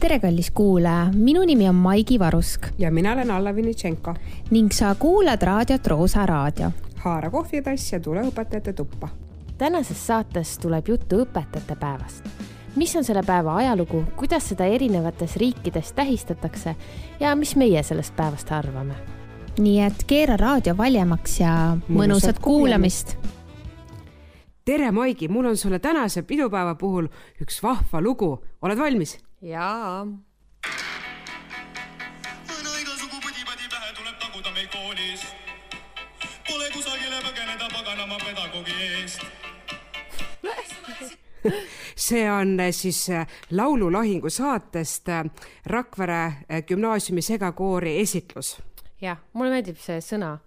tere, kallis kuulaja, minu nimi on Maigi Varusk ja mina olen Alla Vinitšenko. ning sa kuulad raadiot Roosa Raadio. haara kohvitass ja tule õpetajate tuppa. tänases saates tuleb juttu õpetajate päevast. mis on selle päeva ajalugu, kuidas seda erinevates riikides tähistatakse ja mis meie sellest päevast arvame? nii et keera raadio valjemaks ja mõnusat kuulamist tere, Maigi, mul on sulle tänase pidupäeva puhul üks vahva lugu, oled valmis? Jaa. õna igasugu pudi-padi pähe tuleb taguda meil koolis. Pole kusagile põgeneda paganama pedagoogi eest. see on äh, siis äh, laululahingu saatest äh, Rakvere gümnaasiumi segakoori esitlus. jah, mulle meeldib see sõna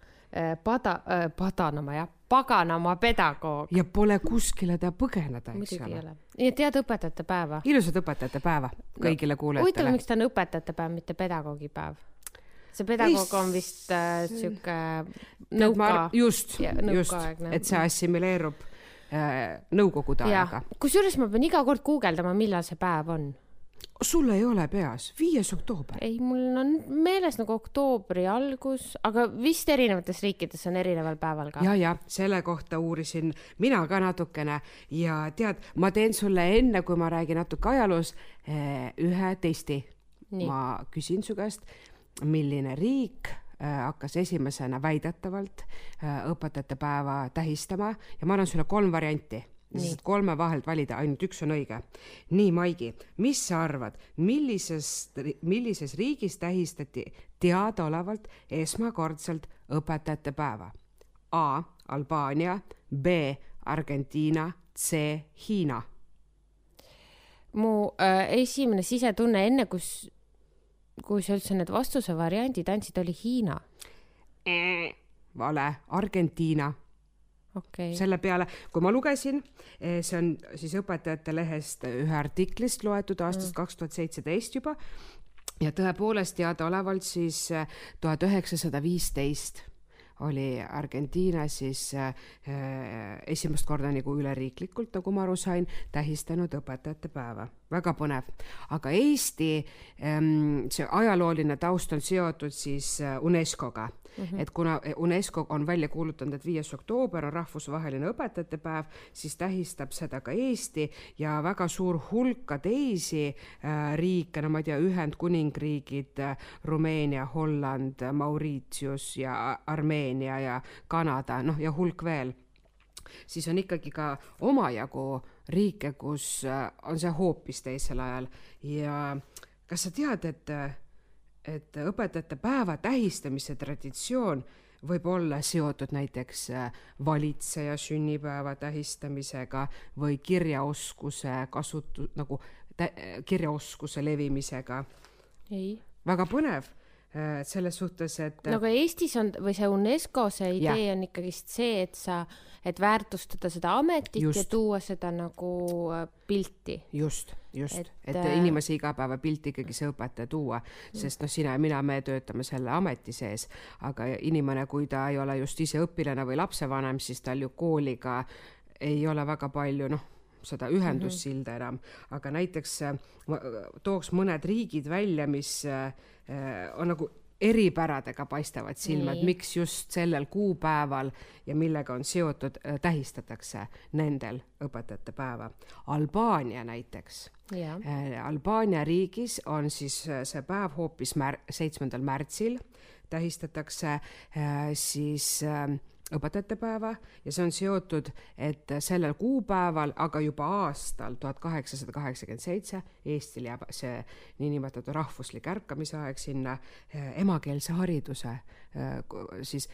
pada äh,, padanama jah, paganama pedagoog. ja pole kuskile ta põgeneda, eks muidugi ole. nii et head õpetajate päeva. ilusat õpetajate päeva kõigile no, huvitav, kuulajatele. miks ta on õpetajate päev, mitte pedagoogipäev? see pedagoog on vist äh, sihuke nõuka. just, just, et see assimileerub äh, nõukogude ajaga. kusjuures ma pean iga kord guugeldama, millal see päev on. Sul ei ole peas, viies oktoober. ei, mul on meeles nagu oktoobri algus, aga vist erinevates riikides on erineval päeval ka. ja, ja selle kohta uurisin mina ka natukene ja tead, ma teen sulle enne, kui ma räägin natuke ajaloos, eh, ühe testi. ma küsin su käest, milline riik eh, hakkas esimesena väidetavalt eh, õpetajate päeva tähistama ja ma annan sulle kolm varianti lihtsalt kolme vahelt valida, ainult üks on õige. nii, Maigi, mis sa arvad, millisest, millises riigis tähistati teadaolevalt esmakordselt õpetajate päeva? A Albaania, B Argentiina, C Hiina. mu äh, esimene sisetunne enne, kus, kui sa üldse need vastuse variandid andsid, oli Hiina. vale, Argentiina okay.. selle peale, kui ma lugesin, see on siis õpetajate lehest ühe artiklist loetud aastast kaks tuhat seitseteist juba. Ja tõepoolest teadaolevalt siis tuhat üheksasada viisteist oli Argentiina siis äh, esimest korda nagu üleriiklikult, nagu ma aru sain, tähistanud õpetajate päeva. Väga põnev. aga Eesti ähm, see ajalooline taust on seotud siis UNESCO-ga mm, -hmm. et kuna UNESCO on välja kuulutanud, et viies oktoober on rahvusvaheline õpetajate päev, siis tähistab seda ka Eesti ja väga suur hulk ka teisi äh, riike, no ma ei tea, Ühendkuningriigid äh,, Rumeenia, Holland, Mauritius ja Armeenia ja Kanada, noh ja hulk veel siis on ikkagi ka omajagu riike, kus on see hoopis teisel ajal ja kas sa tead, et, et õpetajate päeva tähistamise traditsioon võib olla seotud näiteks valitseja sünnipäeva tähistamisega või kirjaoskuse kasutu-, nagu tä-, kirjaoskuse levimisega? ei. väga põnev selles suhtes, et. no aga Eestis on või see UNESCO see idee ja. on ikkagist see, et sa, et väärtustada seda ametit just. ja tuua seda nagu pilti. just, just, et, et inimese igapäevapilt ikkagi see õpetaja tuua, sest noh, sina ja mina, me töötame selle ameti sees, aga inimene, kui ta ei ole just ise õpilane või lapsevanem, siis tal ju kooliga ei ole väga palju noh seda ühendussilda enam, aga näiteks ma tooks mõned riigid välja, mis on nagu eripäradega paistavad silma, et miks just sellel kuupäeval ja millega on seotud, tähistatakse nendel õpetajate päeva. Albaania näiteks. Albaania riigis on siis see päev hoopis mär-, seitsmendal märtsil, tähistatakse siis äh, õpetajate päeva ja see on seotud, et sellel kuupäeval, aga juba aastal tuhat kaheksasada kaheksakümmend seitse Eestil jääb see niinimetatud rahvuslik ärkamise aeg sinna emakeelse hariduse siis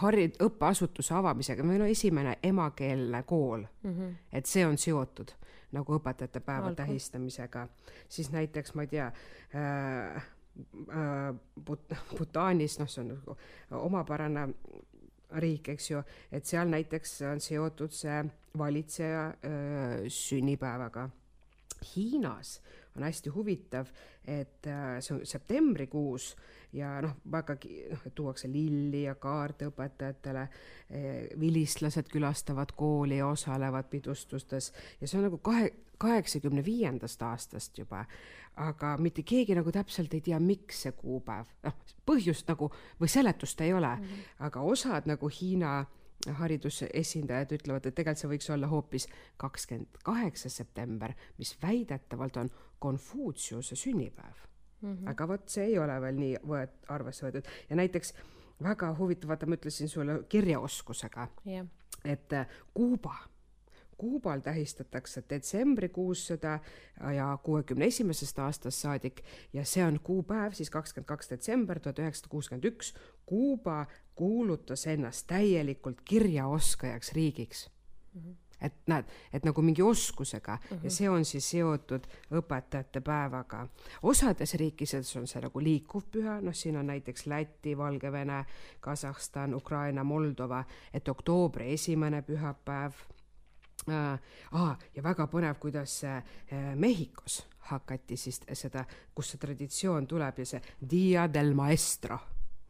hari-, õppeasutuse avamisega, meil on esimene emakeelne kool mm, -hmm. et see on seotud nagu õpetajate päeva Algu. tähistamisega, siis näiteks ma ei tea äh, But-, Bhutanis, noh, see on nagu omapärane riik, eks ju, et seal näiteks on seotud see valitseja öö, sünnipäevaga. Hiinas on hästi huvitav, et äh, see on septembrikuus ja noh, vägagi noh, tuuakse lilli ja kaarte õpetajatele, vilistlased külastavad kooli ja osalevad pidustustes ja see on nagu kahe, kaheksakümne viiendast aastast juba, aga mitte keegi nagu täpselt ei tea, miks see kuupäev, noh, põhjust nagu või seletust ei ole mm, -hmm. aga osad nagu Hiina haridusesindajad ütlevad, et tegelikult see võiks olla hoopis kakskümmend kaheksa september, mis väidetavalt on Konfutsiuse sünnipäev mm. -hmm. aga vot see ei ole veel nii võet-, arvesse võetud ja näiteks väga huvitav, vaata, ma ütlesin sulle kirjaoskusega yeah., et Kuuba Kuubal tähistatakse detsembrikuus seda ja kuuekümne esimesest aastast saadik ja see on kuupäev siis kakskümmend kaks detsember tuhat üheksasada kuuskümmend üks. Kuuba kuulutas ennast täielikult kirjaoskajaks riigiks mm. -hmm et näed, et nagu mingi oskusega mm -hmm. ja see on siis seotud õpetajate päevaga. osades riikides on see nagu liikuv püha, noh, siin on näiteks Läti, Valgevene, Kasahstan, Ukraina, Moldova, et oktoobri esimene pühapäev äh,. Ah, ja väga põnev, kuidas äh, Mehhikos hakati siis seda, kust see traditsioon tuleb ja see Dia del Maestro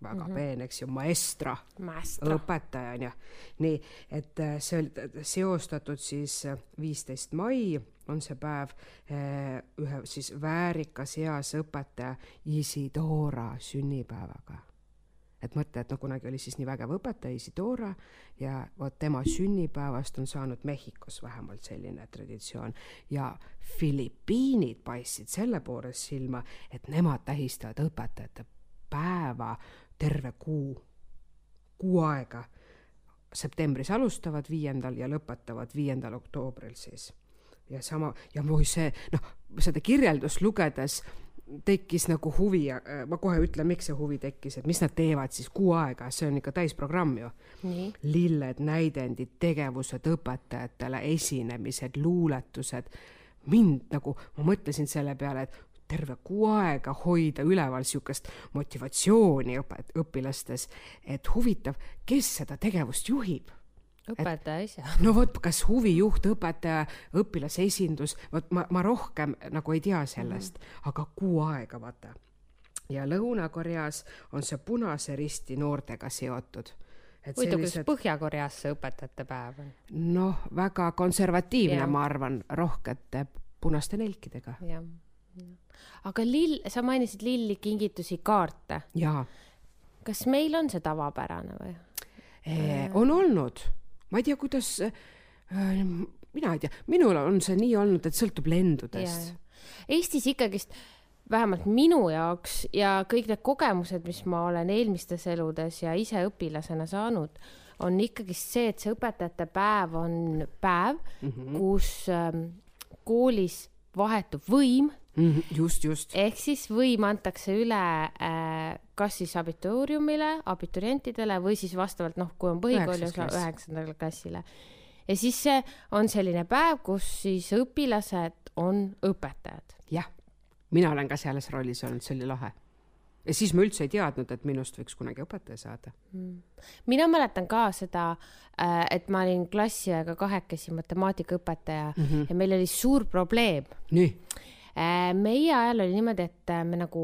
väga mm -hmm. peen, eks ju, maestro, maestro., õpetaja on ju. nii, et äh, see oli seostatud siis äh, viisteist mai on see päev äh, ühe siis väärikas eas õpetaja Isidora sünnipäevaga et mõtle, et no kunagi oli siis nii vägev õpetaja Isidora ja vot tema sünnipäevast on saanud Mehhikos vähemalt selline traditsioon ja Filipiinid paistsid selle poolest silma, et nemad tähistavad õpetajate päeva terve kuu, kuu aega. septembris alustavad viiendal ja lõpetavad viiendal oktoobril siis. ja sama, ja kui see, noh, seda kirjeldust lugedes tekkis nagu huvi äh, ma kohe ütlen, miks see huvi tekkis, et mis nad teevad siis kuu aega, see on ikka täisprogramm ju. lilled, näidendid, tegevused õpetajatele, esinemised, luuletused. mind nagu, ma mõtlesin selle peale, et terve kuu aega hoida üleval niisugust motivatsiooni õpet-, õpilastes, et huvitav, kes seda tegevust juhib õpetaja ise. no vot, kas huvijuht, õpetaja, õpilase esindus, vot ma, ma rohkem nagu ei tea sellest mm, -hmm. aga kuu aega, vaata. ja Lõuna-Koreas on see Punase Risti noortega seotud huvitav sellised..., kuidas Põhja-Koreas see õpetajate päev on? noh, väga konservatiivne, ma arvan, rohkete punaste nelkidega. jah, aga lill, sa mainisid lilli, kingitusi, kaarte. jaa. kas meil on see tavapärane või? on olnud ma ei tea, kuidas äh,, mina ei tea, minul on see nii olnud, et sõltub lendudest. Eestis ikkagist vähemalt minu jaoks ja kõik need kogemused, mis ma olen eelmistes eludes ja ise õpilasena saanud, on ikkagist see, et see õpetajate päev on päev mm, -hmm. kus ähm, koolis vahetub võim just, just. ehk siis võim antakse üle äh, kas siis abituuriumile, abiturientidele või siis vastavalt noh, kui on põhikooli osa üheksandale klassile. ja siis see on selline päev, kus siis õpilased on õpetajad. jah, mina olen ka selles rollis olnud, see oli lahe ja siis ma üldse ei teadnud, et minust võiks kunagi õpetaja saada mm.. mina mäletan ka seda, äh, et ma olin klassiõega kahekesi matemaatikaõpetaja mm -hmm. ja meil oli suur probleem. Äh, meie ajal oli niimoodi, et äh, me nagu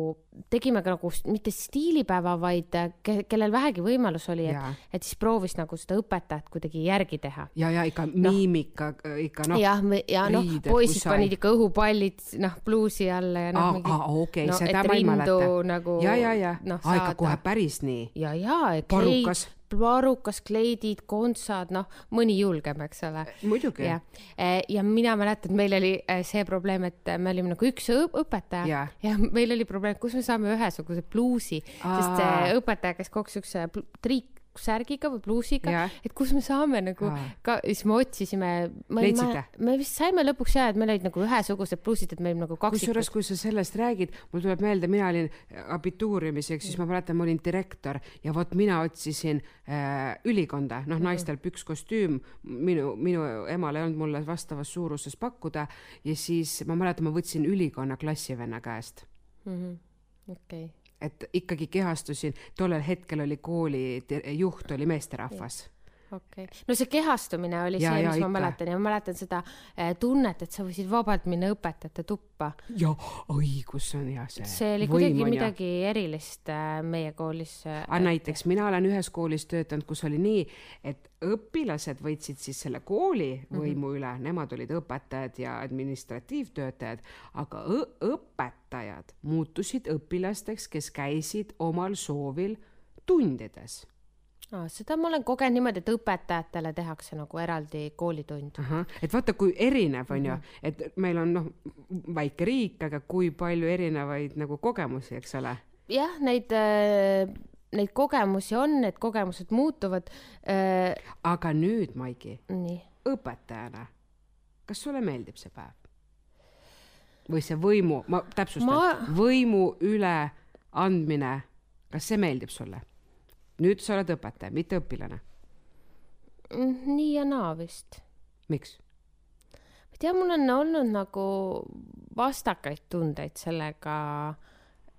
tegime ka nagu mitte stiilipäeva, vaid äh, ke kellel vähegi võimalus oli, et, et siis proovis nagu seda õpetajat kuidagi järgi teha. ja, ja ikka no. miimika no., ikka noh. jah, ja noh, poisid panid ikka õhupallid noh pluusi alla ja noh. aa, okei seda ma ei mäleta. Nagu, ja, ja, ja no,, aa ikka kohe päris nii. ja, ja. parukas varukas, kleidid, kontsad, noh, mõni julgem, eks ole. muidugi. ja, e, ja mina mäletan, meil oli e, see probleem, et me olime nagu üks õpetaja ja. ja meil oli probleem, kus me saame ühesuguse pluusi, sest õpetaja käis kogu aeg siukse triik särgiga või pluusiga, et kus me saame nagu Aa. ka, siis me otsisime. me vist saime lõpuks ja, et meil olid nagu ühesugused pluusid, et meil nagu kaks. kusjuures, kui sa sellest räägid, mul tuleb meelde, mina olin abituuriumis, ehk siis ma mäletan, ma olin direktor ja vot mina otsisin äh, ülikonda, noh, naistel pükskostüüm, minu, minu emal ei olnud mulle vastavas suuruses pakkuda ja siis ma mäletan, ma võtsin ülikonna klassivenna käest mm. -hmm. okei okay et ikkagi kehastusin, tollel hetkel oli kooli juht oli meesterahvas okei okay., no see kehastumine oli Ja, see, ja mis ma ikka. mäletan ja ma mäletan seda eh, tunnet, et sa võisid vabalt minna õpetajate tuppa. ja oi, kus on ja see. see oli kuidagi midagi erilist äh, meie koolis. aga näiteks mina olen ühes koolis töötanud, kus oli nii, et õpilased võtsid siis selle kooli võimu üle, nemad olid õpetajad ja administratiivtöötajad, aga õpetajad muutusid õpilasteks, kes käisid omal soovil tundides. Ah, seda ma olen kogenud niimoodi, et õpetajatele tehakse nagu eraldi koolitund. et vaata, kui erinev on ju, et meil on noh, väike riik, aga kui palju erinevaid nagu kogemusi, eks ole. jah, neid äh, neid kogemusi on, need kogemused muutuvad äh,. aga nüüd, Maiki, nii, õpetajana, kas sulle meeldib see päev? või see võimu, ma täpsustan Ma- võimu üleandmine, kas see meeldib sulle? Nüüd sa oled õpetaja, mitte õpilane. Mm, nii ja naa vist. miks? ma ei tea, mul on olnud nagu vastakaid tundeid sellega,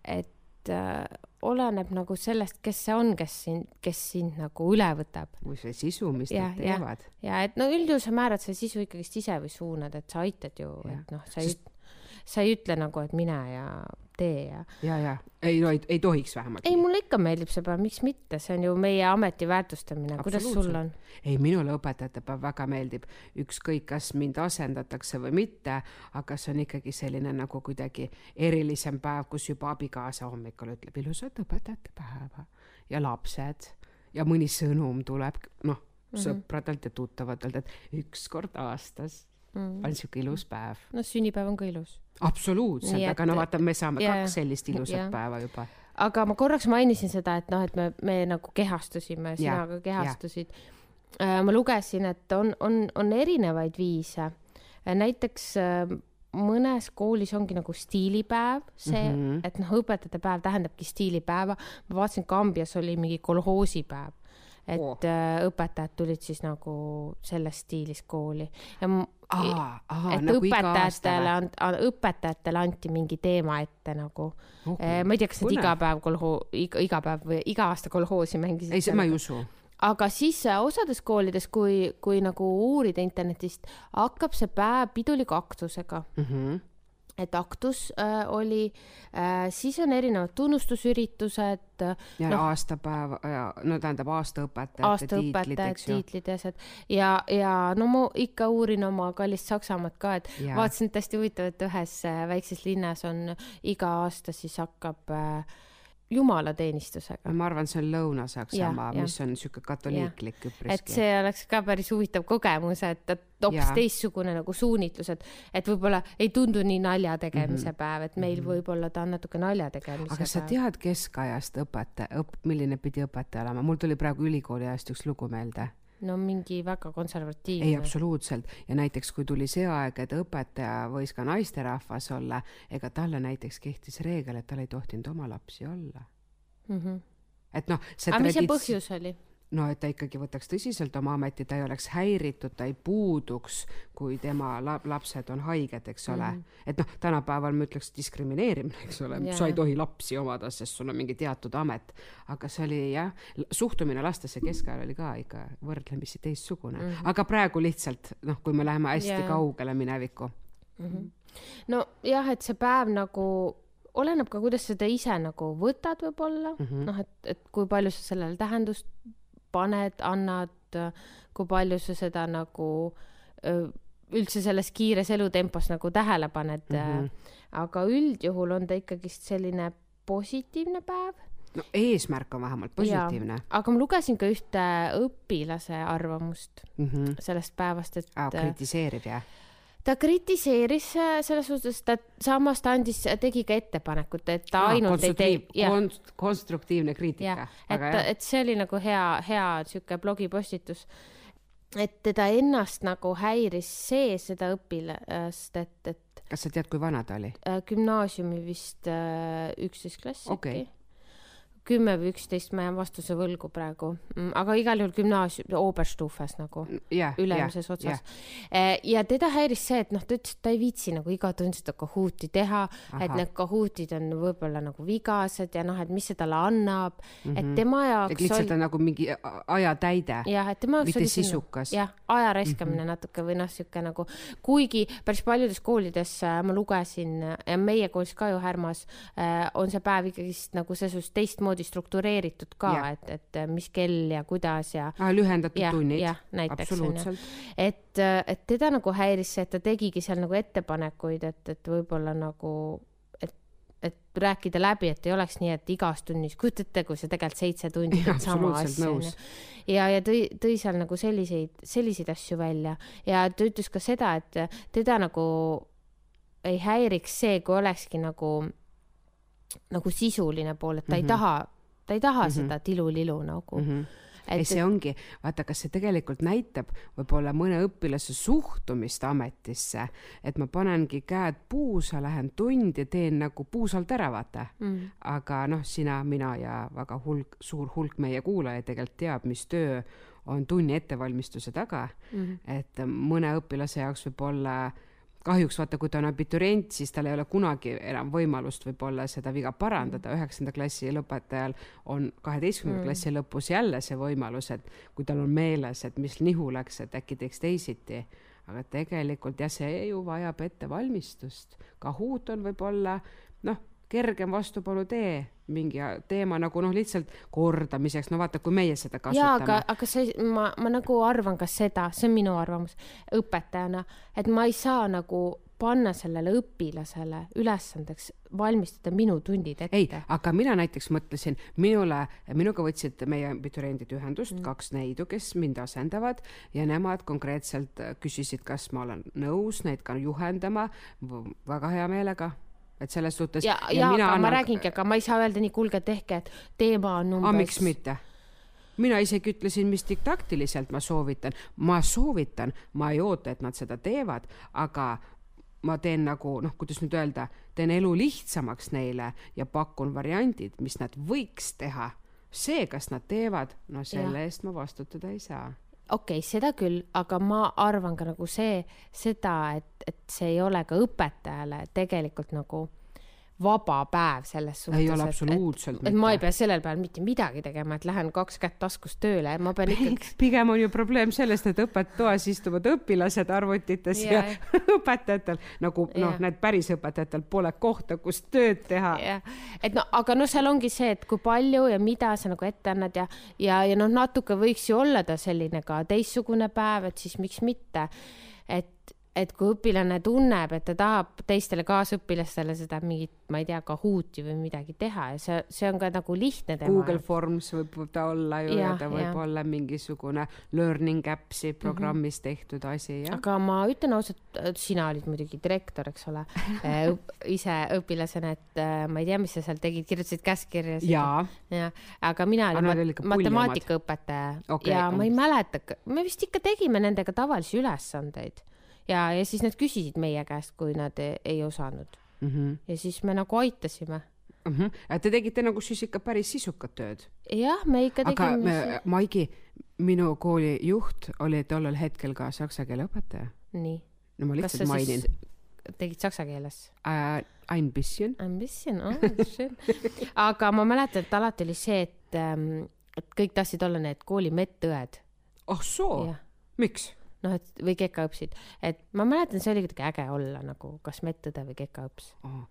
et äh, oleneb nagu sellest, kes see on, kes sind, kes sind nagu üle võtab. või see sisu, mis Jah, nad teevad? ja et no üldjuhul sa määrad selle sisu ikkagist ise või suunad, et sa aitad ju, et noh, sa ei, sa ei ütle nagu, et mine ja tee ja. ja, ja ei no ei, ei tohiks vähemalt. ei, mulle ikka meeldib see päev, miks mitte, see on ju meie ameti väärtustamine, kuidas sul on? ei, minule õpetajate päev väga meeldib, ükskõik, kas mind asendatakse või mitte, aga see on ikkagi selline nagu kuidagi erilisem päev, kus juba abikaasa hommikul ütleb ilusat õpetajate päeva ja lapsed ja mõni sõnum tuleb, noh, Mhm. sõpradelt ja tuttavatelt, et üks kord aastas Mm. on sihuke ilus päev. no sünnipäev on ka ilus. absoluutselt, aga no vaata, me saame ja- kaks sellist ilusat ja. päeva juba. aga ma korraks mainisin seda, et noh, et me, me nagu kehastusime, sina ka kehastusid. ma lugesin, et on, on, on erinevaid viise. näiteks äh, mõnes koolis ongi nagu stiilipäev, see mm. -hmm. et noh, õpetajate päev tähendabki stiilipäeva. ma vaatasin, Kambjas oli mingi kolhoosipäev, et oh. õpetajad tulid siis nagu selles stiilis kooli ja aa, aa, et nagu õpetajatele õpetajatele anti mingi teema ette nagu Ohu, Eh, ma ei tea, kas nad iga päev kolhoo-, iga, iga päev või iga aasta kolhoosi mängisid. ei, see ma ei usu. aga siis äh, osades koolides, kui, kui nagu uurida internetist, hakkab see päev piduliku aktusega. mm. -hmm. Et aktus äh, oli äh,, siis on erinevad tunnustusüritused, ja Noh. no. aastapäev ja no tähendab aastaõpetajate tiitlid, aastaõpetajad, eks ju. tiitlid ja asjad ja, ja no ma ikka uurin oma kallist Saksamaad ka, et Jaa. vaatasin, et hästi huvitav, et ühes äh, väikses linnas on iga aasta siis hakkab äh, jumalateenistusega. ma arvan, see on Lõuna-Saksamaa mis on sihuke katoliiklik et üpriski. see oleks ka päris huvitav kogemus, et, et hoopis teistsugune nagu suunitlus, et, et võib-olla ei tundu nii nalja tegemise mm -hmm. päev, et meil mm -hmm. võib-olla ta on natuke nalja tegemise aga sa päev. tead keskajast õpetaja, õp-, milline pidi õpetaja olema, mul tuli praegu ülikooli ajast üks lugu meelde. No mingi väga konservatiivne. ei, absoluutselt ja näiteks kui tuli see aeg, et õpetaja võis ka naisterahvas olla, ega talle näiteks kehtis reegel, et tal ei tohtinud oma lapsi olla. mm. -hmm. et noh, see aga mis see tradits- põhjus oli? No et ta ikkagi võtaks tõsiselt oma ametit, ta ei oleks häiritud, ta ei puuduks, kui tema la- lapsed on haiged, eks ole mm. -hmm. et noh, tänapäeval ma ütleks diskrimineerimine, eks ole Jaa. sa ei tohi lapsi omada, sest sul on mingi teatud amet. aga see oli jah, suhtumine lastesse keskajal oli ka ikka võrdlemisi teistsugune mm, -hmm. aga praegu lihtsalt noh, kui me läheme hästi yeah. kaugele minevikku. nojah, et see päev nagu oleneb ka, kuidas seda ise nagu võtad võib-olla mm. -hmm., noh, et, et kui palju sa sellele tähendust paned, annad, kui palju sa seda nagu üldse selles kiires elutempos nagu tähele paned mm. -hmm. aga üldjuhul on ta ikkagist selline positiivne päev. no eesmärk on vähemalt positiivne. aga ma lugesin ka ühte õpilase arvamust Mm -hmm. sellest päevast, et kritiseeriv jah? Ta kritiseeris äh, selles suhtes, ta samas ta andis, tegi ka ettepanekut, et ta ainult ei tee, jah, konst-, konstruktiivne kriitika et et see oli nagu hea, hea sihuke blogipostitus. et teda ennast nagu häiris see, seda õpilast, et, et kas sa tead, kui vana ta oli? äh, gümnaasiumi vist äh, üksteist klass Okei. äkki. Kümme või üksteist ma jään vastuse võlgu praegu, aga igal juhul gümnaasium, Oberstufes nagu jah, ülemises otsas. ja teda häiris see, et noh, ta ütles, et ta ei viitsi nagu iga tund seda Kahooti teha, et need Kahootid on võib-olla nagu vigased ja noh, et mis see talle annab mm, -hmm. et tema jaoks Mhm. et lihtsalt on nagu mingi ajatäide. jah, et tema jaoks mitte oli see sisukas. jah, aja raiskamine mm -hmm. natuke või noh, sihuke nagu, kuigi päris paljudes koolides äh, ma lugesin ja meie koolis ka ju Härmas äh, on see päev ikkagist nagu selles suhtes teistmoodi struktureeritud ka et, et äh, mis kell ja kuidas ja Ah, lühendatud jah, tunnid. jah, näiteks onju absoluutselt. et, et teda nagu häiris see, et ta tegigi seal nagu ettepanekuid, et, et võib-olla nagu, et, et rääkida läbi, et ei oleks nii, et igas tunnis, kujuta ette, kui sa tegelikult seitse tundi teed sama asja onju. ja, ja tõi, tõi seal nagu selliseid, selliseid asju välja ja ta ütles ka seda, et teda nagu ei häiriks see, kui olekski nagu, nagu sisuline pool, et ta mm -hmm. ei taha, ta ei taha mm -hmm. seda tilulilu nagu mm. Mhm. -hmm. ei, see ongi, vaata, kas see tegelikult näitab võib-olla mõne õpilase suhtumist ametisse, et ma panengi käed puusa, lähen tundi, teen nagu puusalt ära, vaata mm.. aga noh, sina, mina ja väga hulk, suur hulk meie kuulajaid tegelikult teab, mis töö on tunni ettevalmistuse taga mm. -hmm. et mõne õpilase jaoks võib olla kahjuks vaata, kui ta on abiturient, siis tal ei ole kunagi enam võimalust võib-olla seda viga parandada, üheksanda klassi lõpetajal on kaheteistkümnenda mm. klassi lõpus jälle see võimalus, et kui tal on meeles, et mis nihu läks, et äkki teeks teisiti. aga tegelikult jah, see ju vajab ettevalmistust. Kahoot on võib-olla noh, kergem vastupanutee mingi teema nagu noh, lihtsalt kordamiseks, no vaata, kui meie seda jaa, kasutame aga, aga see, ma, ma nagu arvan ka seda, see on minu arvamus õpetajana, et ma ei saa nagu panna sellele õpilasele ülesandeks valmistada minu tundid ette. ei, aga mina näiteks mõtlesin, minule, minuga võtsid meie abituriendid ühendust mm., kaks neidu, kes mind asendavad ja nemad konkreetselt küsisid, kas ma olen nõus neid ka juhendama. väga hea meelega, et selles suhtes. ja, ja aga annan... ma räägingi, aga ma ei saa öelda nii, kuulge, tehke, et teema on umbes. aga miks mitte? mina isegi ütlesin, mis diktaktiliselt ma soovitan, ma soovitan, ma ei oota, et nad seda teevad, aga ma teen nagu noh, kuidas nüüd öelda, teen elu lihtsamaks neile ja pakun variandid, mis nad võiks teha. see, kas nad teevad, no selle Jah. eest ma vastutada ei saa. Okei okay,, seda küll, aga ma arvan ka nagu see, seda, et, et see ei ole ka õpetajale tegelikult nagu vaba päev selles suhtes. Ei ole absoluutselt et, et ma ei mitte. pea sellel päeval mitte midagi tegema, et lähen kaks kätt taskus tööle, ma pean ikkagi pigem on ju probleem sellest, et õppetoas istuvad õpilased arvutites Jaa. ja õpetajatel nagu noh Jaa., need päris õpetajatel pole kohta, kus tööd teha. jah, et no aga noh, seal ongi see, et kui palju ja mida sa nagu ette annad ja, ja, ja noh, natuke võiks ju olla ta selline ka teistsugune päev, et siis miks mitte. et, et kui õpilane tunneb, et ta tahab teistele kaasõpilastele seda mingit, ma ei tea, Kahooti või midagi teha ja see, see on ka nagu lihtne tema Google Forms võib ta olla ju ja, ja ta võib jah. olla mingisugune learning apps'i programmis mm -hmm. tehtud asi jah. aga ma ütlen ausalt, sina olid muidugi direktor, eks ole, ise õpilasena, et äh, ma ei tea, mis sa seal tegid, kirjutasid käskkirjasid. jaa, jah, aga mina olin mat- puljamad. matemaatikaõpetaja Okei, ja ma ei mäleta, me vist ikka tegime nendega tavalisi ülesandeid ja, ja siis nad küsisid meie käest, kui nad ei, ei osanud Mhm. ja siis me nagu aitasime. Te tegite nagu siis ikka päris sisukat tööd. jah, me ikka aga tegime me, Maigi, minu kooli juht oli tollel hetkel ka saksa keele õpetaja. nii. no ma lihtsalt mainin tegid saksa keeles? äh, ein bisschen. Ambition, oh, schön. aga ma mäletan, et alati oli see, et, et kõik tahtsid olla need kooli medõed. ah soo jah, miks? noh, et või kekaõpsid, et ma mäletan, see oli kuidagi äge olla nagu kas medõde või kekaõps. Oh,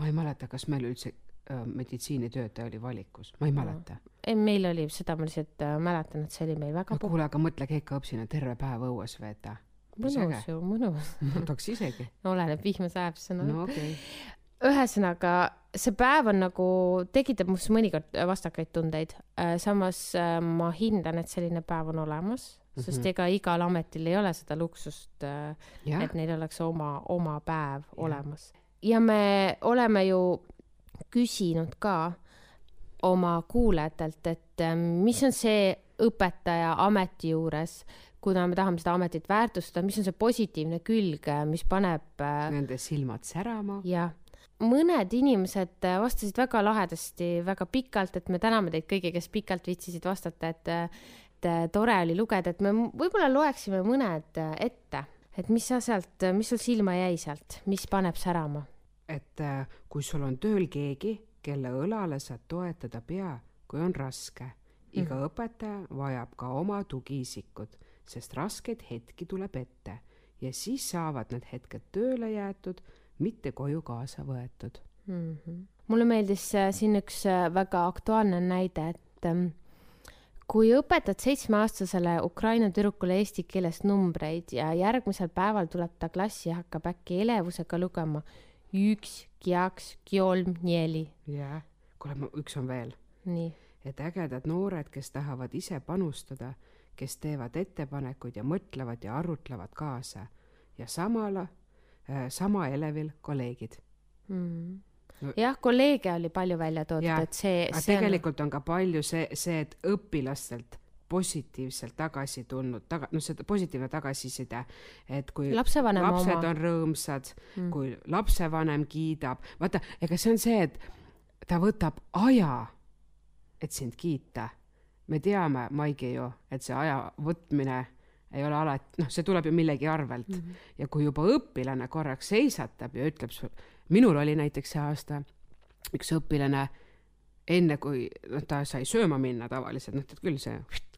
ma ei mäleta, kas meil üldse äh, meditsiinitöötaja oli valikus, ma ei mäleta. ei, meil oli seda, ma lihtsalt äh, mäletan, et see oli meil väga no kuule, aga mõtle keikaõpsina terve päev õues veeta. mõnus ju, mõnus. ma tahaks isegi. oleneb, vihma sajab, siis on no okei okay.. ühesõnaga, see päev on nagu, tekitab must mõnikord vastakaid tundeid. samas äh, ma hindan, et selline päev on olemas, sest Mhm. ega igal ametil ei ole seda luksust, jah et, neil oleks oma, oma päev olemas. ja me oleme ju küsinud ka oma kuulajatelt, et äh, mis on see õpetaja ameti juures, kuna me tahame seda ametit väärtustada, mis on see positiivne külg, mis paneb äh, nende silmad särama. jah, mõned inimesed äh, vastasid väga lahedasti, väga pikalt, et me täname teid kõigi, kes pikalt viitsisid vastata, et, et äh, tore oli lugeda, et me võib-olla loeksime mõned äh, ette, et mis sa sealt, mis sul silma jäi sealt, mis paneb särama? et äh, kui sul on tööl keegi, kelle õlale saad toetada pea, kui on raske. iga mm. õpetaja vajab ka oma tugiisikut, sest raskeid hetki tuleb ette ja siis saavad need hetked tööle jäetud, mitte koju kaasa võetud. mm. -hmm. mulle meeldis äh, siin üks äh, väga aktuaalne näide, et ähm, kui õpetad seitsmeaastasele Ukraina tüdrukule eesti keeles numbreid ja järgmisel päeval tuleb ta klassi ja hakkab äkki elevusega lugema üks, kiaks, kiolm, nieli. jah, kuule, üks on veel. nii. et ägedad noored, kes tahavad ise panustada, kes teevad ettepanekuid ja mõtlevad ja arutlevad kaasa ja samal äh,, sama elevil kolleegid mm. No- jah, kolleege oli palju välja toodud, et see, see tegelikult on ka palju see, see, et õpilastelt positiivselt tagasi tulnud, taga, noh, see positiivne tagasiside, et kui Lapsevanema lapsed oma. on rõõmsad Mm. kui lapsevanem kiidab, vaata, ega see on see, et ta võtab aja, et sind kiita. me teame, Maigi ju, et see aja võtmine ei ole alati, noh, see tuleb ju millegi arvelt mm. -hmm. ja kui juba õpilane korraks seisatab ja ütleb sul, minul oli näiteks see aasta üks õpilane enne kui noh, ta sai sööma minna tavaliselt, noh, tead küll see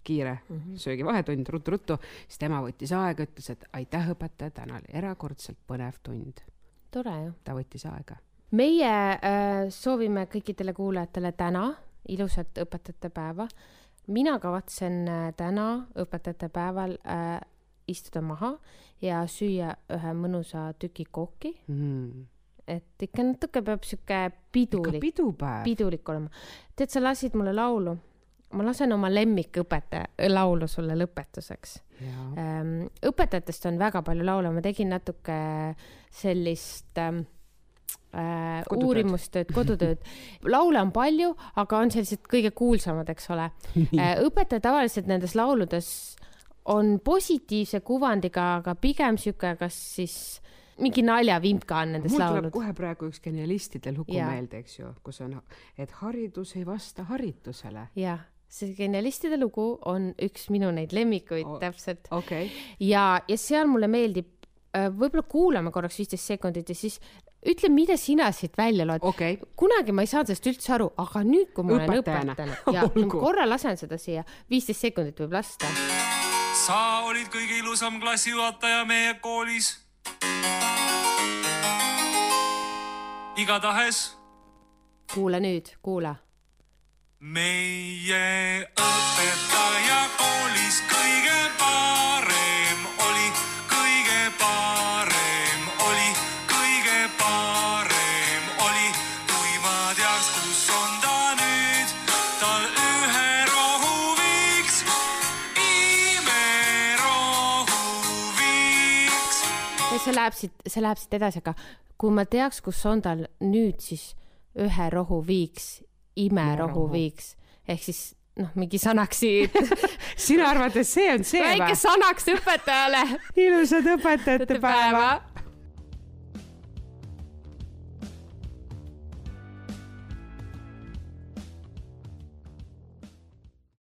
kiire mm -hmm. söögivahetund ruttu-ruttu, siis tema võttis aega, ütles, et aitäh, õpetaja, täna oli erakordselt põnev tund. tore ju. ta võttis aega. meie äh, soovime kõikidele kuulajatele täna ilusat õpetajate päeva. mina kavatsen äh, täna õpetajate päeval äh, istuda maha ja süüa ühe mõnusa tüki kooki, Mm. Et ikka natuke peab sihuke pidulik, pidupäev. pidulik olema. tead, sa lasid mulle laulu, ma lasen oma lemmikõpetaja laulu sulle lõpetuseks. Ähm, õpetajatest on väga palju laule, ma tegin natuke sellist ähm, äh, Kodutööd. uurimustööd, kodutööd. laule on palju, aga on sellised kõige kuulsamad, eks ole. õpetaja tavaliselt nendes lauludes on positiivse kuvandiga, aga pigem sihuke, kas siis mingi naljavimka on nendes mul tuleb kohe praegu üks genialistide lugu Jaa. meelde, eks ju, kus on, et haridus ei vasta haritusele. jah, see genialistide lugu on üks minu neid lemmikuid O- oh. täpselt okei okay., ja, ja seal mulle meeldib, võib-olla kuulame korraks viisteist sekundit ja siis ütle, mida sina siit välja loed. okei okay., kunagi ma ei saanud sellest üldse aru, aga nüüd, kui ma olen Õpetajana. ja ma korra lasen seda siia, viisteist sekundit võib lasta. sa olid kõige ilusam klassijuhataja meie koolis. Igatahes kuula nüüd, kuula. meie õpetaja koolis läheb siit, see läheb siit edasi, aga kui ma teaks, kus on tal nüüd siis ühe rohu viiks, imerohu viiks ehk siis noh, mingi sõnaksi, sinu arvates see on see väike või? sõnaks õpetajale. ilusat õpetajate päeva.